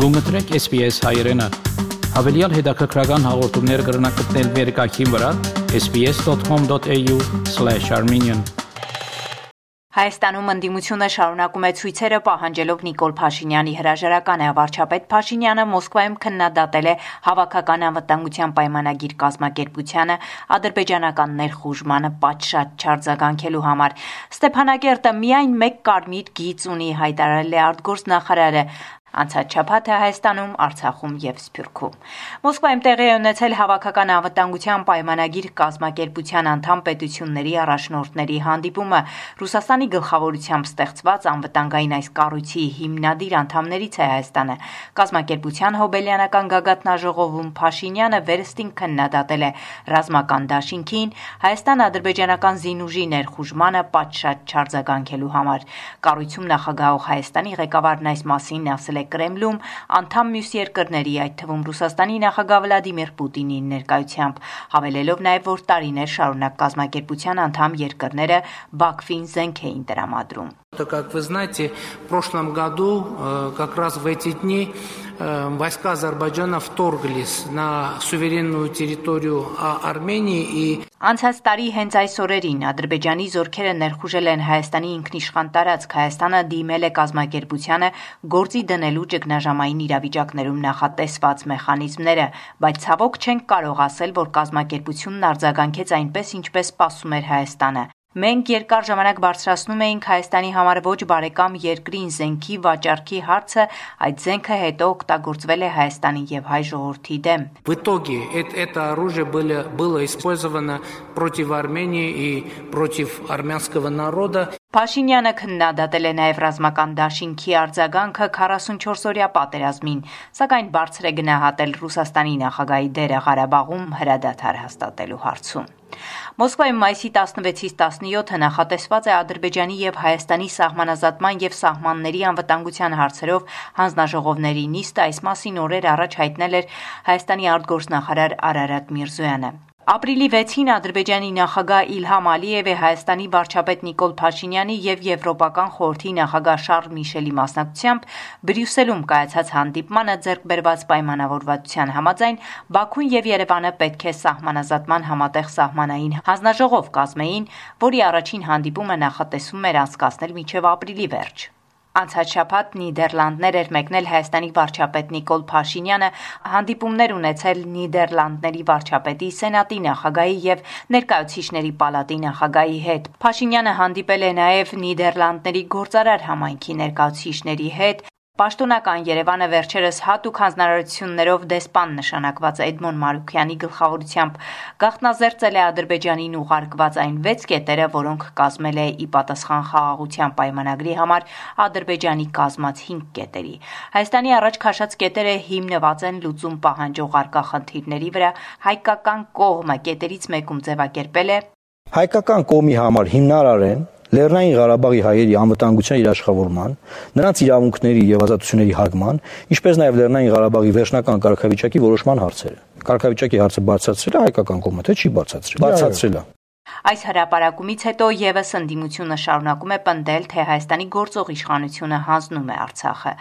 Գումտրեք SPS հայրենը։ Հավելյալ հետաքրքրական հաղորդումներ կգրնակցնել վերկայքին վրա sps.com.au/armenian Հայաստանում ընդդիմությունը շարունակում է ցույցերը պահանջելով Նիկոլ Փաշինյանի հրաժարականը։ Վարչապետ Փաշինյանը Մոսկվայում քննադատել է հավաքական անվտանգության պայմանագիր կազմակերպությանը ադրբեջանական ներխուժմանը պատշաճ չարձագանքելու համար։ Ստեփանակերտը միայն մեկ կարմիր գիծ ունի, հայտարարել է արտգործնախարարը։ Անցած շաբաթը Հայաստանում, Արցախում եւ Սփյուռքում։ Մոսկվայում տեղի է ունեցել հավաքական անվտանգության պայմանագիր կազմակերպության անդամ պետությունների առաջնորդների հանդիպումը։ Ռուսաստանի գլխավորությամբ ստեղծված անվտանգային այս կառույցի հիմնադիր անդամներից է Հայաստանը։ Կազմակերպության հոբելյանական գագաթնաժողովում Փաշինյանը վերստին քննադատել է ռազմական դաշինքին Հայաստան-ադրբեջանական զինուժի ներխուժմանը պատշաճ չարձագանքելու համար։ Կառույցում նախագահող Հայաստանի ղեկավարն այս մասին ասել է Կրեմլում անդամ մյուս երկրների, այդ թվում Ռուսաստանի նախագահ Վլադիմիր Պուտինի ներկայությամբ, հավելելով նաև, որ տարիներ շարունակ կազմակերպության անդամ երկրները Բաքվին զենք էին տրամադրում։ Как вы знаете, в прошлом году, э, как раз в эти дни, э, войска Азербайджана вторглись на суверенную территорию Армении и Անցած տարի հենց այս օրերին Ադրբեջանի զորքերը ներխուժել են Հայաստանի ինքնիշխան տարածք։ Հայաստանը դիմել է կազմակերպությանը գործի դնելու ճգնաժամային իրավիճակներում նախատեսված մեխանիզմները, բայց ցավոք չենք կարող ասել, որ կազմակերպությունն արձագանքեց այնպես, ինչպես սպասում էր Հայաստանը։ Մենք երկար ժամանակ բարձրացնում էինք Հայաստանի համար ոչ բարեկամ երկրին զենքի վաճառքի հարցը, այդ զենքը հետո օգտագործվել է Հայաստանի եւ հայ ժողովրդի դեմ։ В итоге это оружие было было использовано против Армении и против армянского народа. Փաշինյանը քննադատել է նաև ռազմական դաշինքի արձագանքը 44-օրյա պատերազմին, սակայն բարձր է գնահատել Ռուսաստանի նախագահի դերը Ղարաբաղում հրադադար հաստատելու հարցում։ Մոսկվայում մայիսի 16-ից 17-ը նախատեսված է Ադրբեջանի եւ Հայաստանի սահմանազատման եւ սահմանների անվտանգության հարցերով հանձնաժողովների նիստը այս մասին օրեր առաջ հայտնել էր Հայաստանի արտգործնախարար Արարատ Միրզոյանը։ Ապրիլի 6-ին Ադրբեջանի նախագահ Իլհամ Ալիևի Հայաստանի վարչապետ Նիկոլ Փաշինյանի եւ Եվրոպական խորհրդի նախագահ Շարլ Միշելի մասնակցությամբ Բրյուսելում կայացած հանդիպմանը ձեռք բերված պայմանավորվածության համաձայն Բաքուն եւ Երևանը պետք է սահմանազատման համատեղ սահմանային հանձնաժողով կազմեին, որի առաջին հանդիպումը նախատեսվում էր անցկացնել մինչև ապրիլի վերջ։ Անցած շաբաթ Նիդերլանդներ էր մեկնել Հայաստանի վարչապետ Նիկոլ Փաշինյանը, հանդիպումներ ունեցել Նիդերլանդների վարչապետի, Սենատի նախագահի եւ ներկայացուցիչների պալատի նախագահի հետ։ Փաշինյանը հանդիպել է նաեւ Նիդերլանդների գործարար համայնքի ներկայացուցիչների հետ, Պաշտոնական Երևանը վերջերս հատուկ հանձնարարություններով դեսպան նշանակված Էդմոն Մարուկյանի գլխավորությամբ գաղտնազերծել է Ադրբեջանին ուղարկված այն 6 կետերը, որոնք կազմել է ի պատասխան խաղաղության պայմանագրի համար Ադրբեջանի կազմած 5 կետերի։ Հայաստանի առաջ քաշած կետերը հիմնված են լուծում պահանջող արկա խնդիրների վրա, հայկական կողմը կետերից մեկում ձևակերպել է հայկական կողմի համար հիմնարար են Լեռնային Ղարաբաղի հայերի անվտանգության երաշխավորման, նրանց իրավունքների եւ ազատությունների հարգման, ինչպես նաեւ Լեռնային Ղարաբաղի վերջնական կարգավիճակի որոշման հարցերը։ Կարգավիճակի հարցը բարձրացրել է հայկական կողմը, թե չի բարձրացրել։ Բարձրացրել է։ Այս հրապարակումից հետո եւս ընդդիմությունը շարունակում է պնդել, թե Հայաստանի գործող իշխանությունը հանձնում է Արցախը։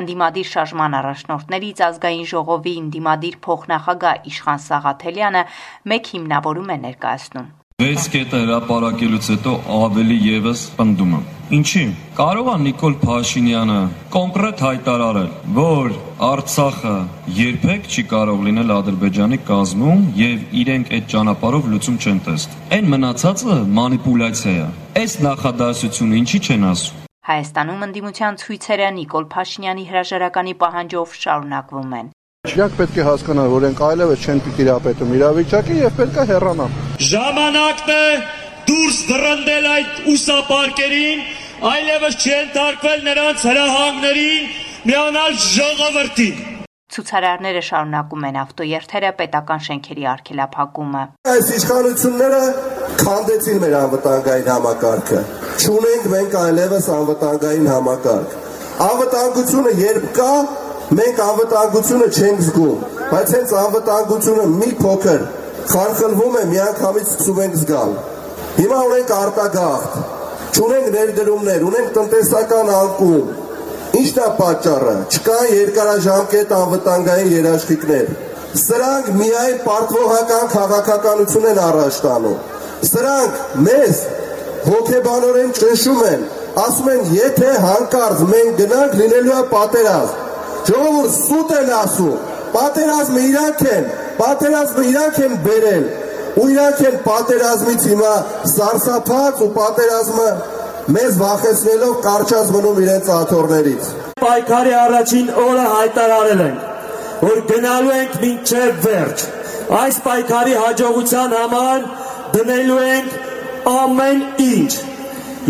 Ընդդիմադիր շարժման առաջնորդներից ազգային ժողովի ընդդիմադիր փոխնախագահ Իշխան Սաղաթելյանը մեկ հիմնավորում է ներկայացնում։ Վեց կետը հրապարակելուց հետո ավելի եւս պնդում եմ։ Ինչի՞։ Կարող է Նիկոլ Փաշինյանը կոնկրետ հայտարարել, որ Արցախը երբեք չի կարող լինել Ադրբեջանի կազմում եւ իրենք այդ ճանապարհով լուծում չեն տեսնում։ Այն մնացածը մանիպուլյացիա է։ Այս նախադասությունը ինչի չեն ասում։ Հայաստանում ընդդիմության ցույցերը Նիկոլ Փաշինյանի հրաժարականի պահանջով շարունակվում են։ Իրանք պետք է հասկանան, որ ենք այլևս չեն պիտի իրապետում իրավիճակի եւ պետք է հեռանան։ Ժամանակն է դուրս դրնդել այդ ուսապարկերին, այլևս չեն թարգվել նրանց հրահանգներին, միանալ ժողովրդին։ Ցուցարարները շարունակում են ավտոերթերը պետական շենքերի արգելափակումը։ Այս իշխանությունները քանդեցին մեր անվտանգային համակարգը։ Չունենք մենք այլևս անվտանգային համակարգ։ Անվտանգությունը երբ կա, Մենք անվտանգությունը չենք զգում, բայց հենց անվտանգությունը մի փոքր խարխլվում է, միանգամից սկսում ենք զգալ։ Հիմա ունենք արտագաղթ, չունենք ներդրումներ, ունենք տնտեսական անկում։ Ինչ Ի՞նչն է պատճառը։ Չկան երկարաժամկետ անվտանգային երաշխիքներ։ Սրանք միայն պարտվողական քաղաքականություն են առաջ տանում։ Սրանք մեզ հոգեբանորեն ճնշում են, ասում են, եթե հանկարծ մենք գնանք լինելու է պատերազմ։ Ժողովուրդ սուտ են ասում, պատերազմը իրանք են, պատերազմը իրանք են բերել, ու իրանք են պատերազմից հիմա սարսափած ու պատերազմը մեզ վախեցնելով կարճած մնում իրենց աթորներից։ Պայքարի առաջին օրը հայտարարել ենք, որ գնալու ենք մինչև վերջ։ Այս պայքարի հաջողության համար դնելու ենք ամեն ինչ։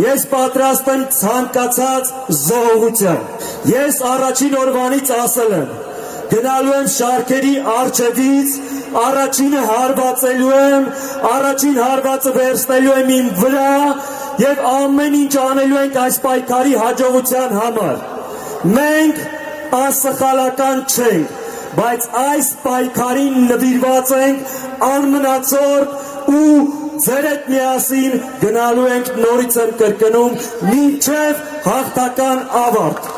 Ես պատրաստ եմ ցանկացած զոհության։ Ես առաջին օրվանից ասել եմ, գնալու եմ շարքերի արջևից, առաջինը հարվածելու եմ, առաջին հարվածը վերցնելու եմ իմ վրա եւ ամեն ինչ անելու ենք այս պայքարի հաջողության համար։ Մենք անսխալական չենք, բայց այս պայքարին նվիրված ենք անմնացորդ ու ձեր հետ միասին գնալու ենք նորից եմ կրկնում մինչև հաղթական ավարտ։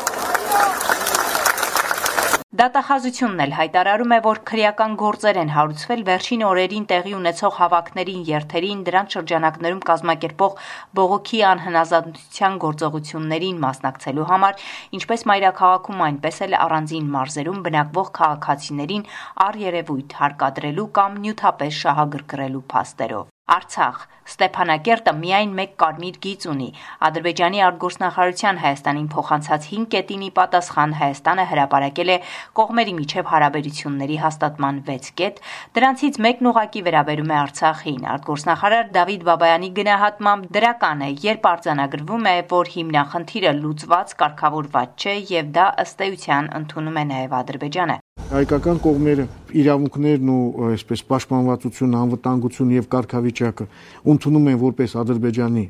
Դատախազությունն էլ հայտարարում է, որ քրեական գործեր են հարուցվել վերջին օրերին տեղի ունեցող հավաքներին, երթերին, դրանց շրջանակներում կազմակերպող բողոքի անհնազանդության գործողություններին մասնակցելու համար, ինչպես մայրաքաղաքում, այնպես էլ առանձին մարզերում բնակվող քաղաքացիներին առերևույթ հարկադրելու կամ նյութապես շահագրգռելու փաստերով։ Արցախ. Ստեփանակերտը միայն մեկ կարմիր գիծ ունի։ Ադրբեջանի արտգործնախարարության Հայաստանին փոխանցած 5 կետինի պատասխան Հայաստանը հրապարակել է կողմերի միջև հարաբերությունների հաստատման 6 կետ, դրանցից մեկն ուղակի վերաբերում է Արցախին։ Արտգործնախարար Դավիթ Բաբայանի գնահատմամբ դրական է, երբ արձանագրվում է, որ հիմնախնդիրը լուծված, կարգավորված չէ եւ դա ըստ էության ընդունում է նաեւ Ադրբեջանը հայկական կողմերը իրավունքներն ու այսպես պաշտպանվածություն, անվտանգություն եւ կարգավիճակը ընդունում են որպես Ադրբեջանի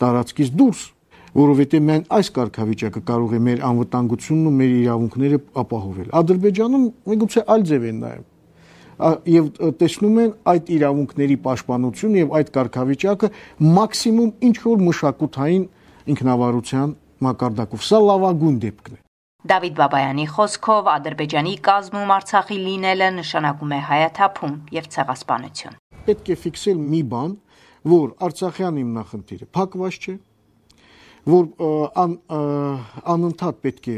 տարածքից դուրս, որովհետեւ մենք այս կարգավիճակը կարող է մեր անվտանգությունն ու մեր իրավունքները ապահովել։ Ադրբեջանում միգուցե այլ ձև են նայում եւ տեսնում են այդ իրավունքների պաշտպանություն եւ այդ կարգավիճակը մաքսիմում ինչ որ մշակութային ինքնավարության մակարդակով։ Սա լավագույն դեպքն է։ Դավիթ Բաբայանի խոսքով Ադրբեջանի կազմում Արցախի լինելը նշանակում է հայաթափում եւ ցեղասպանություն։ Պետք է ֆիքսել մի բան, որ Արցախյան հիմնախնդիրը փակված չէ, որ ան, անընդհատ պետք է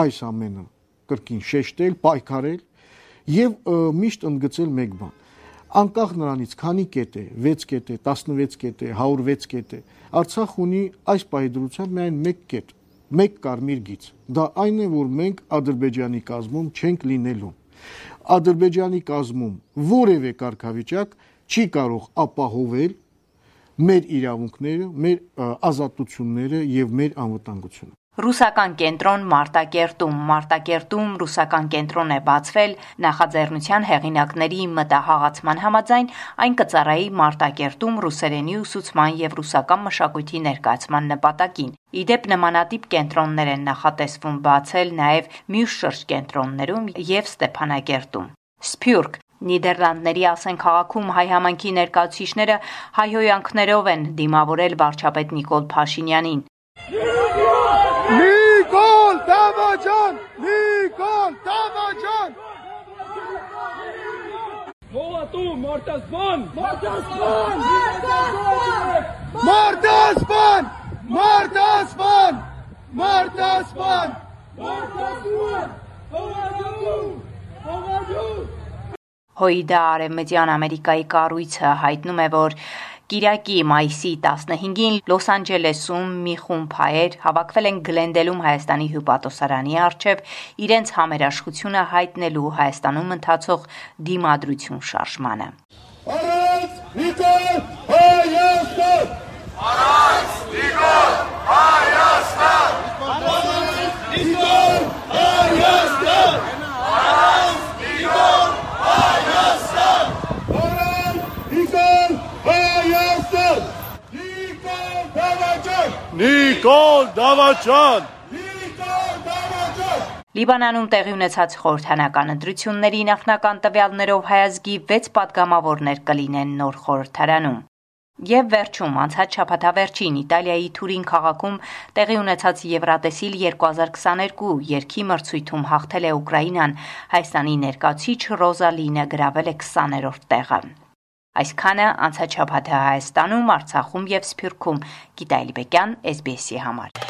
այս ամենը կրկին շեշտել, պայքարել եւ միշտ ընդգծել մեկ բան. անկախ նրանից քանի կետ է 6 կետ է 16 կետ է 106 կետ է Արցախ ունի այս պայդրությամբ միայն 1 կետ մեկ կարմիր գիծ։ Դա այն է, որ մենք Ադրբեջանի կազմում չենք լինելու։ Ադրբեջանի կազմում որևէ կարգավիճակ չի կարող ապահովել մեր իրավունքները, մեր ազատությունները եւ մեր անվտանգությունը։ Ռուսական կենտրոն Մարտակերտում Մարտակերտում ռուսական կենտրոն է բացվել նախաձեռնության հեղինակների մտահաղացման համաձայն այն կծառայի Մարտակերտում ռուսերենի ուսուցման եւ ռուսական մշակույթի ներկայացման նպատակին։ Իդեպ նմանատիպ կենտրոններ են նախատեսվում բացել նաև մյուս շրջկենտրոններում եւ Ստեփանակերտում։ Սփյուռք. Նիդերլանդների ասեն քաղաքում հայ համանքի ներկայացուցիչները հայհոյանքներով են դիմավորել վարչապետ Նիկոլ Փաշինյանին։ Nicole Tabajan! Nicole Tabajan! Boa tu, Mortas Bon! Mortas Bon! Mortas Bon! Mortas Bon! Mortas Bon! Mortas Bon! Mortas Bon! Boa tu! Boa tu! Հոիդա Արևմտյան Ամերիկայի կառույցը հայտնում է, որ Կիրակի մայիսի 15-ին Լոս Անջելեսում մի խումբ հայեր հավաքվել են Գլենդելում Հայաստանի հյուպատոսարանի առջև իրենց համերաշխությունը հայտնելու Հայաստանում ընթացող դիմադրություն շարժմանը։ Առանց Նիկոլ Հայաստան! Առանց Նիկոլ Հայաստան! Նիկոլ Հայաստան! Առանց Նիկոլ Հայաստան! Առանց Նիկոլ Հայաստան! Նիկոլ Դավաճան! Նիկոլ Դավաճան։ Լիբանանում տեղի ունեցած խորհրդանական ընտրությունների նախնական տվյալներով հայազգի 6 падգամավորներ կլինեն նոր խորհրդարանում։ Եվ վերջում անցած շաբաթավերջին Իտալիայի Թուրին քաղաքում տեղի ունեցած Եվրատեսիլ 2022 երկի մրցույթում հաղթել է Ուկրաինան, Հայաստանի ներկայացիչ Ռոզալինը գրավել է 20-րդ տեղը։ Այսքանը անցաչափաթը Հայաստանում, Արցախում եւ Սփյուռքում։ Գիտալիբեկյան, SBS-ի համար։